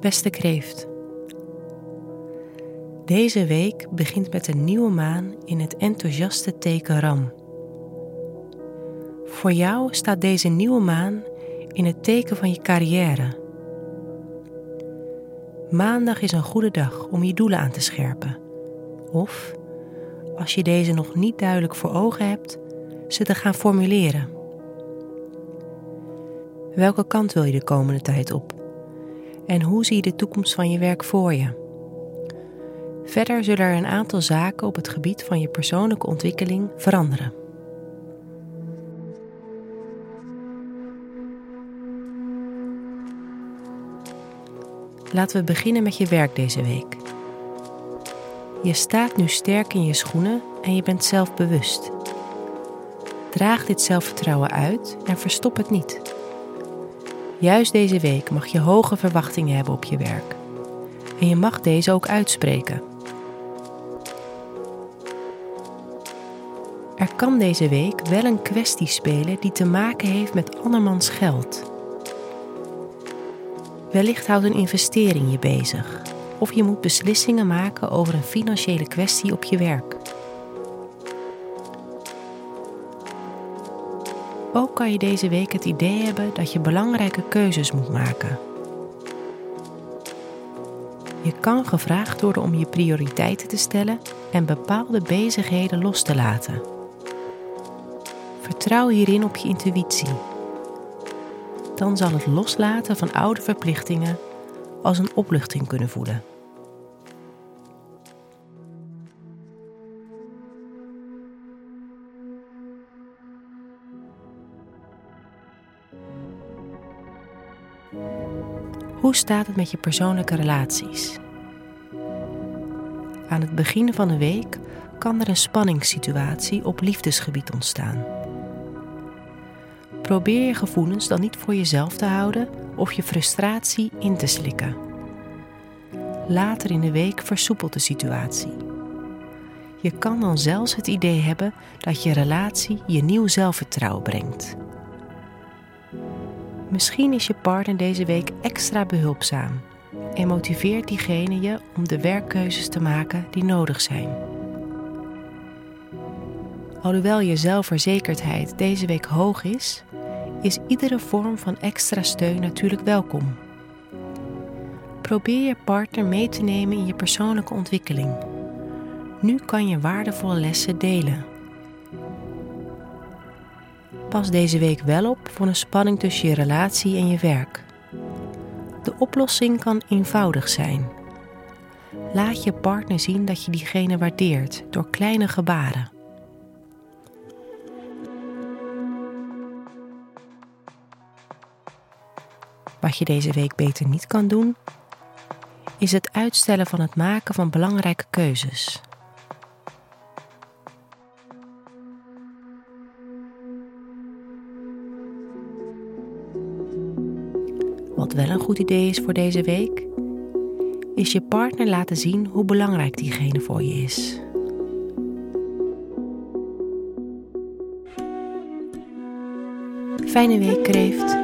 Beste kreeft. Deze week begint met een nieuwe maan in het enthousiaste teken Ram. Voor jou staat deze nieuwe maan in het teken van je carrière. Maandag is een goede dag om je doelen aan te scherpen. Of, als je deze nog niet duidelijk voor ogen hebt, ze te gaan formuleren. Welke kant wil je de komende tijd op? En hoe zie je de toekomst van je werk voor je? Verder zullen er een aantal zaken op het gebied van je persoonlijke ontwikkeling veranderen. Laten we beginnen met je werk deze week. Je staat nu sterk in je schoenen en je bent zelfbewust. Draag dit zelfvertrouwen uit en verstop het niet. Juist deze week mag je hoge verwachtingen hebben op je werk. En je mag deze ook uitspreken. Er kan deze week wel een kwestie spelen die te maken heeft met andermans geld. Wellicht houdt een investering je bezig, of je moet beslissingen maken over een financiële kwestie op je werk. Ook kan je deze week het idee hebben dat je belangrijke keuzes moet maken. Je kan gevraagd worden om je prioriteiten te stellen en bepaalde bezigheden los te laten. Vertrouw hierin op je intuïtie. Dan zal het loslaten van oude verplichtingen als een opluchting kunnen voelen. Hoe staat het met je persoonlijke relaties? Aan het begin van de week kan er een spanningssituatie op liefdesgebied ontstaan. Probeer je gevoelens dan niet voor jezelf te houden of je frustratie in te slikken. Later in de week versoepelt de situatie. Je kan dan zelfs het idee hebben dat je relatie je nieuw zelfvertrouwen brengt. Misschien is je partner deze week extra behulpzaam en motiveert diegene je om de werkkeuzes te maken die nodig zijn. Alhoewel je zelfverzekerdheid deze week hoog is, is iedere vorm van extra steun natuurlijk welkom. Probeer je partner mee te nemen in je persoonlijke ontwikkeling. Nu kan je waardevolle lessen delen. Pas deze week wel op voor een spanning tussen je relatie en je werk. De oplossing kan eenvoudig zijn. Laat je partner zien dat je diegene waardeert door kleine gebaren. Wat je deze week beter niet kan doen, is het uitstellen van het maken van belangrijke keuzes. Wat wel een goed idee is voor deze week, is je partner laten zien hoe belangrijk diegene voor je is. Fijne week, kreeft.